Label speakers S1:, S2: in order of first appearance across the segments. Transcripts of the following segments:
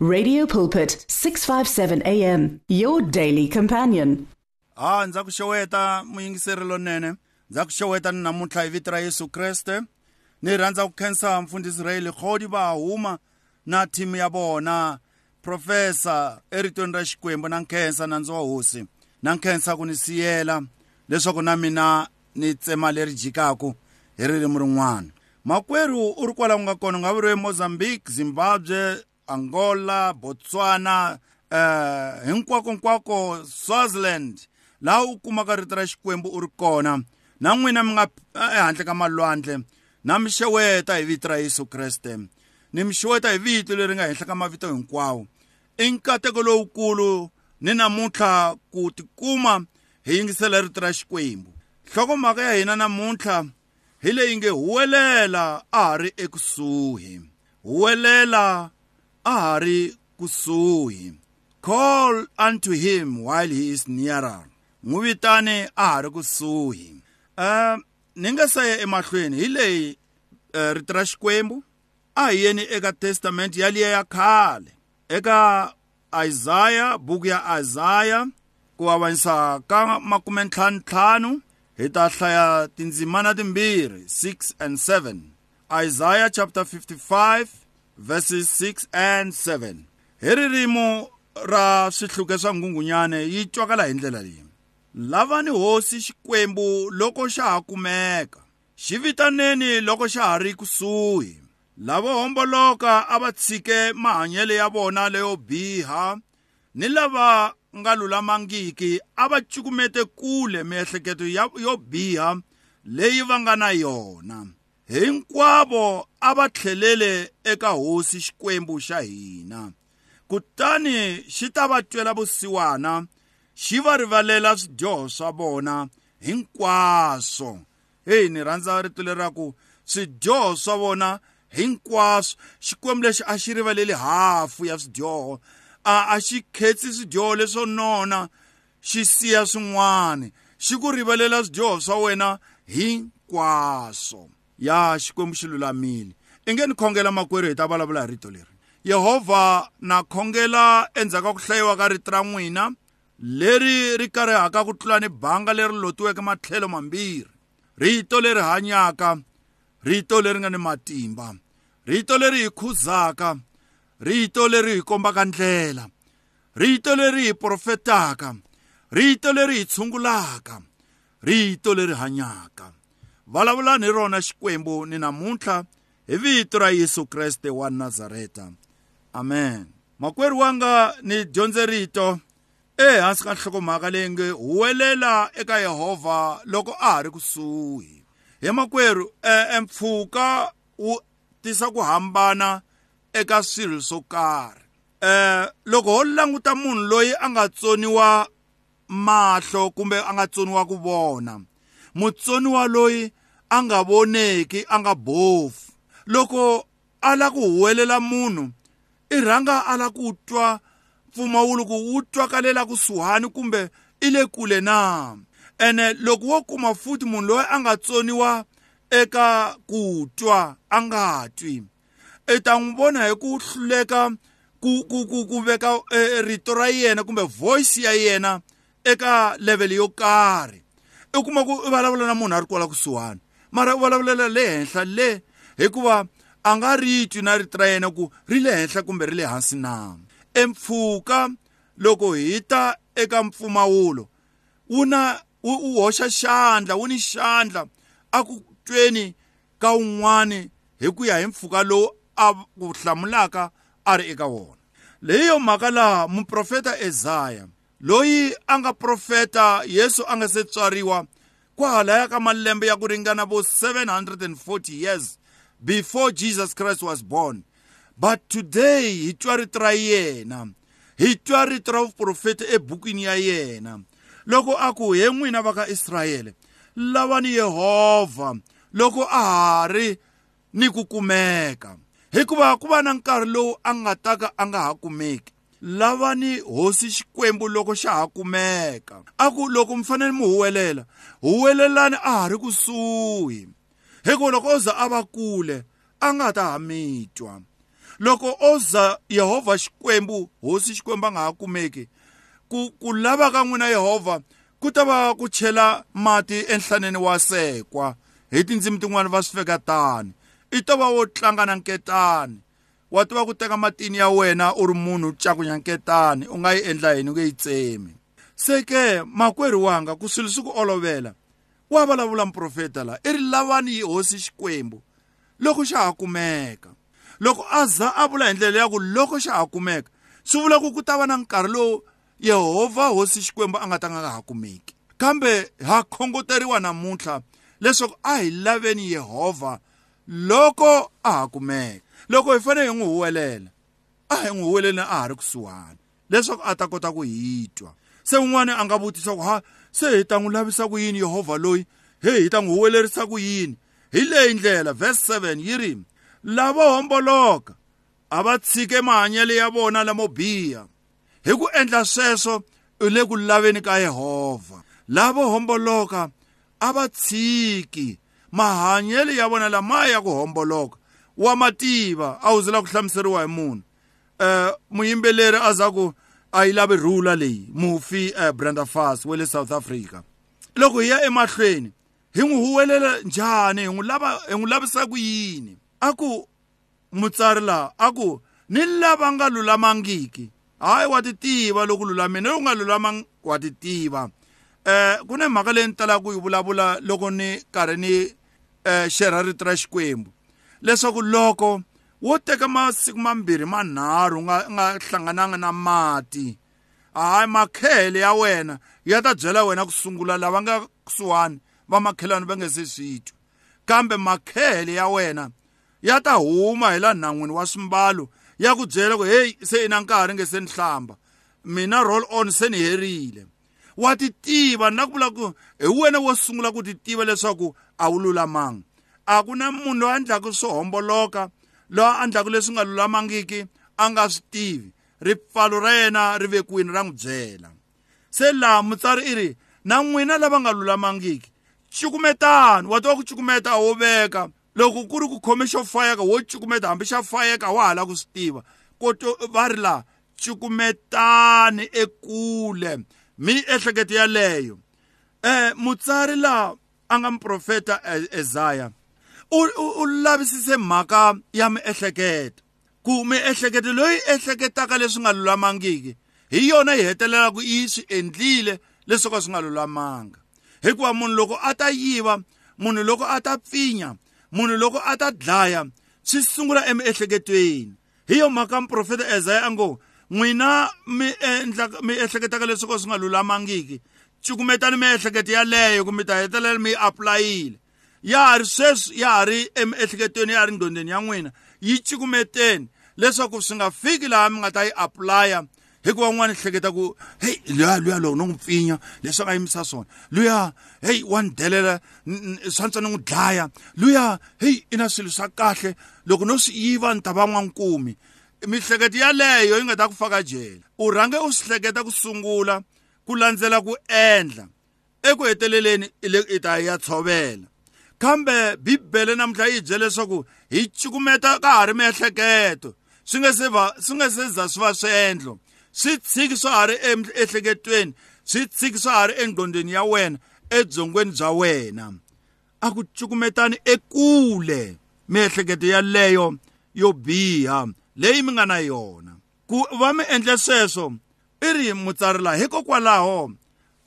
S1: Radio Pulpit 657 AM your daily companion.
S2: ha ndza ku xeweta muyingiseri lonene. Ndza ku xeweta ni namuntlha hi vito ra yesu kreste. Ni rhandza ku khensa mfundhisi rayeli khodi va huma na thimu ya vona profesa eritweni ra xikwembu na nkhensa nandzu wa hosi. Na nkhensa ku ni siyela leswaku na mina ni tsema leri jikaku hi ririmi rin'wana. Makwerhu u ri kwala ku nga kona u nga vuriwe mozambique zimbabwe angola botswana eh hinkwakonkwako swaziland. Laha u kumaka rito ra xikwembu u ri kona. Na n'wina mi nga ehandle ka malwandle na mi xeweta hi vito ra yesu kreste. Ni mi xeweta hi vito leri nga henhla ka mavito hinkwawo. I nkateko lowukulu ni namuntlha ku tikuma hi yingisela rito ra xikwembu. Nhlokomhaka ya hina namuntlha hi leyi nge huwelela a ha ri ekusuhi. Huwelela a ha ri kusuhi. Call unto him while he is nearer. N'wi vitane a ha ri kusuhi. Um ni nga se ya emahlweni. Hi leyi uh, rito ra xikwembu a hi yeni eka testamenti yaliya ya khale eka isaya buku ya isaya ku avanyisa ka makume ntlhanu ntlhanu hi ta hlaya tindzimana timbirhi 6 and 7 isaiah chapter 55 verses 6 and 7 hi ririmo ra swihluke swa nghungunyane yi twakala hi ndlela leyi. Lavani hosi xikwembu loko xa ha kumeka xi vitaneni loko xa ha ri kusuhi. Lavo homboloka a va tshike mahanyele ya vona leyo biha ni lava nga lulamangiki a va cukumete kule miehleketo yo biha leyi va nga na yona. Hinkwavo a va tlhelele eka hosi xikwembu xa hina. Kutani xi ta va twela vusiwana xi va rivalela swidyoho swa vona hinkwaswo. Heyi ni rhandza rito leraku swidyoho swa vona hinkwaswo. Xikwembu lexi a xi rivaleli hafu ya swidyoho. A a xi khetsi swidyoho leswo nona xi siya swin'wana xi ku rivalela swidyoho swa wena hinkwaswo. Ya xikwembu xi lulamile i nge ni khongela makwerhu hi ta vulavula hi rito leri. Yehovha na khongela endzhaku ka ku hlayiwa ka rito ra n'wina leri ri karihaka ku tlula ni banga leri lotiweke matlhelo mambirhi. Rito leri hanyaka rito leri nga ni matimba. Rito leri hi khuzaka rito leri hi kombaka ndlela. Rito leri hi profetaka rito leri hi tshungulaka rito leri hanyaka. Vulavulani hi rona xikwembu ni namuntlha hi vito ra yesu kreste wa nazareta. Amen. Makwerhu wanga ni dyondze rito ehansi ka nhlokomhaka leyi nge huwelela eka yehovha loko a ha ri kusuhi. Hi makwerhu e mpfhuka wu tisa ku hambana eka swilo swo karhi. Eh loko ho languta munhu loyi a nga tsoniwa mahlo kumbe a nga tsoniwa ku vona mutsoniwa loyi a nga voneki a nga bofu loko a la ku huwelela munhu i rhanga a la ku twa mpfumawulo ku wu twakalela kusuhani kumbe i le kule na? Ene loko wo kuma futhi munhu loyi a nga tsoniwa eka ku twa a nga twi i ta n'wi vona hi ku hluleka ku ku ku ku veka e, rito ra yena kumbe voice ya yena eka level yo karhi. I kuma ku i vulavula na munhu a ri kwala kusuhani. Mara u vulavulela le henhla le hikuva a nga ri twi na rito ra yena ku ri le henhla kumbe ri le hansi na? Empfhuka loko hi ta eka mpfumawulo wu na wu hoxa xandla wu ni xandla a ku tweni ka un'wani hi ku ya hi mpfhuka lowu a ku hlamulaka a ri eka wona. Leyo mhaka laha muprofeta ezaya loyi a nga profeta yesu a nga se tswariwa kwahalaya ka malembe ya ku ringana vo 740 years before jesus christ was born. But today hi twa rito ra yena. Hi twa rito ra vuprofeti ebukwini ya yena. Loko a ku he n'wina va ka israyele lavani yehovha loko a ha ri ni ku kumeka. Hikuva ku va na nkarhi lowu a nga ta ka a nga ha kumeki. Lavani hosi xikwembu loko xa ha kumeka. A ku loko mi fanele mi huwelela huwelelani a ha ri kusuhi. Hikuva loko o za a va kule a nga ta ha mi twa loko o za yehovha xikwembu hosi xikwembu a nga ha kumeki ku ku lava ka n'wina yehovha ku ta va ku chela mati enhlaneni wa sekwa. Hi tindzimi tin'wana va swi feka tani. I to va wo tlanga na nketani. Wa tiva ku teka matini ya wena u ri munhu cakunya nketani u nga yi endla yini u nge yi tsemi? Se ke makwerhu wanga ku swilo swi ku olovela wa vulavula muprofeta la i ri lavani hi hosi xikwembu loko xa ha kumeka. Loko a za a vula hi ndlela ya ku loko xa ha kumeka swi vula ku ku ta va na nkarhi lowu yehovha hosi xikwembu a nga ta nga ha kumeki. Kambe ha khongoteriwa namuntlha leswaku a hi laveni yehovha loko a ha kumeka. Loko hi fanele hi n'wi huwelela a hi n'wi huweleni a ha ri kusuhani. Leswaku a ta kota ku hi twa. Se un'wana a nga vutisa ku ha se hi ta n'wi lavisa ku yini yehovha loyi? He hi ta n'wi huwelerisa ku yini? Hi leyi ndlela verse 7 yi ri lavo homboloka a va tshike mahanyelo ya vona lamo biha. Hi ku endla sweswo u le ku laveni ka yehovha lavo homboloka a va tshiki mahanyelo ya vona lamaya ya ku homboloka wa mativa a wu zila ku hlamuseriwa hi munhu um muyimbeleri a za ku a yi lavi rhula leyi mufi um brenda fas wa le south africa. Loko hi ya emahlweni. Hi n'wi huwelela njhani hi n'wi lava hi n'wi lavisa ku yini a ku mutsari laha a ku ni lava nga lulamangiki hayi wa ti tiva loko lulamini loko nga lulamanga wa ti tiva eh ku na mhaka leyi ni talaka ku yi vulavula loko ni karhi ni eh xerha rito ra xikwembu leswaku loko wo teka masiku mambirhi manharhu nga nga hlangananga na mati hayi makhele ya wena ya ta byela wena ku sungula lava nga kusuhani va makhelani va nge se swi twa. Kambe makhele ya wena ya ta huma hi la nhan'wini wa swimbalo ya ku byela ku heyi se i na nkarhi nge se ni hlamba. Mina roll on se ni herile. Wa ti tiva na ku vula ku hi wena wo sungula ku ti tiva leswaku a wu lulamanga. A ku na munhu loyi a endlaka swo homboloka loyi a endlaka leswi nga lulamangiki a nga swi tivi ripfalo ra yena ri vekiwini ra n'wi byela se laha mutsari i ri na n'wina lava nga lulamangiki cukumetani wa tiva ku cukumeta a wo veka. Loko ku ri ku khome xo fayeka wo cukumeta hambi xa fayeka wa ha lava ku swi tiva. Koto va ri laha cukumetani ekule miehleketo yaleyo. Eh mutsari laha a nga muprofeta Isaiah u lavisise mhaka ya miehleketo. Ku miehleketo loyi ehleketaka leswi nga lulamangiki hi yona yi hetelelaka yi swi endlile leswi ka swi nga lulamanga. Hikuva munhu loko a ta yiva munhu loko a ta pfinya munhu loko a ta dlaya swi sungula emiehleketweni. Hi yo mhaka muprofeta Isaiah a ngo n'wina mi endla mi ehleketaka leswi ka swi nga lulamangiki. Cukumetani miehleketo yaleyo kumbe ta hetelela mi yi apulayile ya ha ri sweswi ya ha ri emiehleketweni ya ha ri ndhondeni ya n'wina. Yi cukumeteni leswaku swi nga fiki laha mi nga ta yi apulaya hikuva n'wana hleketa ku heyi luya luya loko no n'wi pfinya leswi a nga yimisa swona luya heyi wa ni delela swantswa ni n'wi dlaya luya heyi i na swilo swa kahle loko no swi yiva ni ta va n'wankumi mihleketo yaleyo yi nga ta ku faka jele u rhange u swi hleketa ku sungula ku landzela ku endla. Eku heteleleni i ta ya tshovela kambe bibele namuntlha yi byele leswaku hi cukumeta ka ha ri miehleketo swi nga se va swi nga se za swi va swiendlo swi tshiki swa ha ri emiehleketweni swi tshiki swa ha ri engqondweni ya wena edzongweni bya wena. A ku cukumetani ekule miehleketo yaleyo yo biha leyi mi nga na yona. Ku va mi endle sweswo i ri mutsari laha hikokwalaho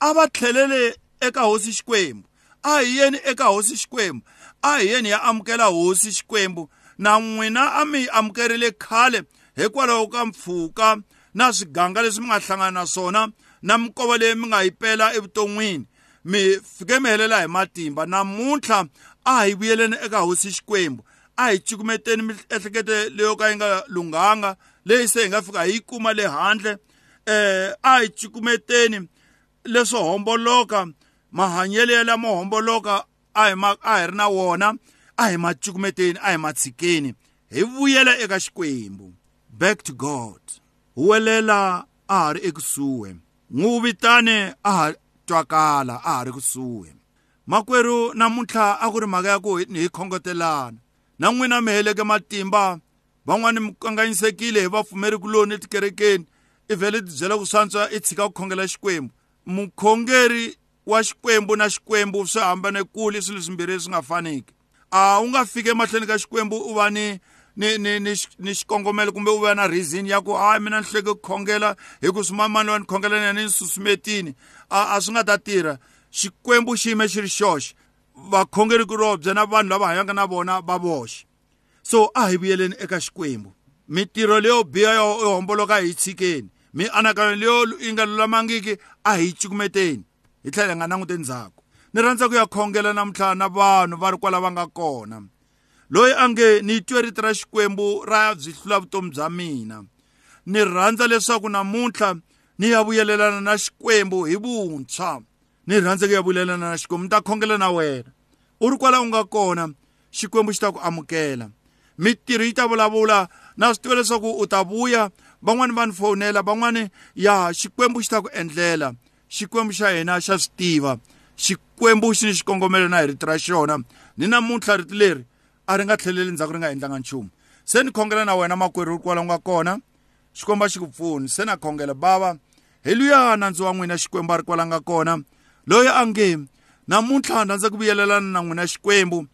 S2: a va tlhelele eka hosi xikwembu. A hi yeni eka hosi xikwembu a hi yeni ya amukela hosi xikwembu. Na n'wina a mi amukerile khale hikwalaho ka mpfhuka na swiganga leswi mi nga hlangana na swona na minkova leyi mi nga yi pela evuton'wini. Mi fike mi helela hi matimba namuntlha a hi vuyeleni eka hosi xikwembu. A hi cukumeteni miehleketo leyo ka yi nga lunghanga leyi se hi nga fika hi yi kuma le handle. Eh a hi cukumeteni leswo homboloka mahanyelo ya lamo homboloka a hi a hi ri na wona a hi ma cukumeteni a hi ma tshikeni hi vuyela eka xikwembu. Back to god. Huwelela a ha ri ekusuhi. N'wi vitane a ha twakala a ha ri kusuhi. Makwerhu namuntlha a ku ri mhaka ya ku hi khongotelana. Na n'wina mi heleke matimba van'wani mi kanganyisekile hi vapfumeri kuloni etikerekeni. I vhele ti byela ku swantswa i tshika ku khongela xikwembu. Mukhongeri wa xikwembu na xikwembu swi hambane kule swilo swimbirhi swi nga faniki a wu nga fiki emahlweni ka xikwembu u va ni ni ni ni ni xikongomelo kumbe u va na reason ya ku hayi mina ni hleke ku khongela hi ku swimamani wa ni khongela ni ya ni susumetini a a swi nga ta tirha. Xikwembu xi yime xi ri xoxe. Vakhongeri kulobye na vanhu lava hanyaka na vona va voxe. So a hi vuyeleni eka xikwembu. Mitirho leyo biha yo homboloka hi tshikeni. Mianakanyo leyo yi nga lulamangiki a hi cukumeteni. Hi tlhela hi nga languti ndzhaku ni rhandza ku ya khongela namuntlha na vanhu va ri kwala va nga kona loyi a nge ni twe rito ra xikwembu ra byi hlula vutomi bya mina. Ni rhandza leswaku namuntlha ni ya vuyelelana na xikwembu hi vuntshwa. Ni rhandza ku ya vuyelelana na xikwembu ni ta khongela na wena. U ri kwala u nga kona xikwembu xi ta ku amukela. Mitirho yi ta vulavula na swi tiva leswaku u ta vuya van'wani va ni fowunela van'wani ya xikwembu xi ta ku endlela. Xikwembu xa hina xa swi tiva. Xikwembu xi ni xikongomelo na hi rito ra xona. Ni namuntlha rito leri a ri nga tlheleli ndzhaku ri nga endlanga nchumu. Se ni khongela na wena makwerhu ri kwala u nga kona xikwembu a xi ku pfuni. Se na khongela bava hi luya nandzu wa n'wina xikwembu a ri kwala nga kona. Loyi a nge namuntlha rhandza ku vuyelelana na n'wina xikwembu.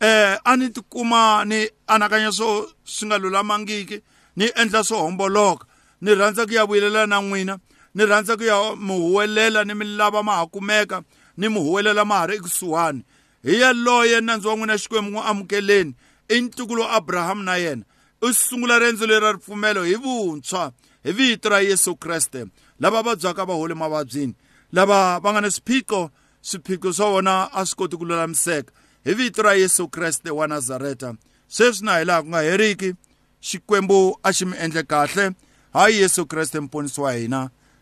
S2: Eh a ni tikuma ni anakanya swo swi nga lulamangiki ni endla swo homboloka. Ni rhandza ku ya vuyelelana na n'wina. Ni rhandza ku ya mi huwelela ni mi lava ma ha kumeka ni mi huwelela ma ha ri ekusuhani. Hi yaloye nandzu wa n'wina xikwembu n'wi amukeleni i ntukulu abrahamu na yena. U sungula rendzo leri ra ripfumelo hi vuntshwa hi vito ra yesu kreste. Lava vabyaka va hole mavabyini. Lava va nga ni swiphiqo swiphiqo swa vona a swi koti ku lulamiseka. Hi vito ra yesu kreste wa nazareta. Sweswi na hi laha ku nga heriki xikwembu a xi mi endle kahle. Hayi yesu kreste mponisi wa hina.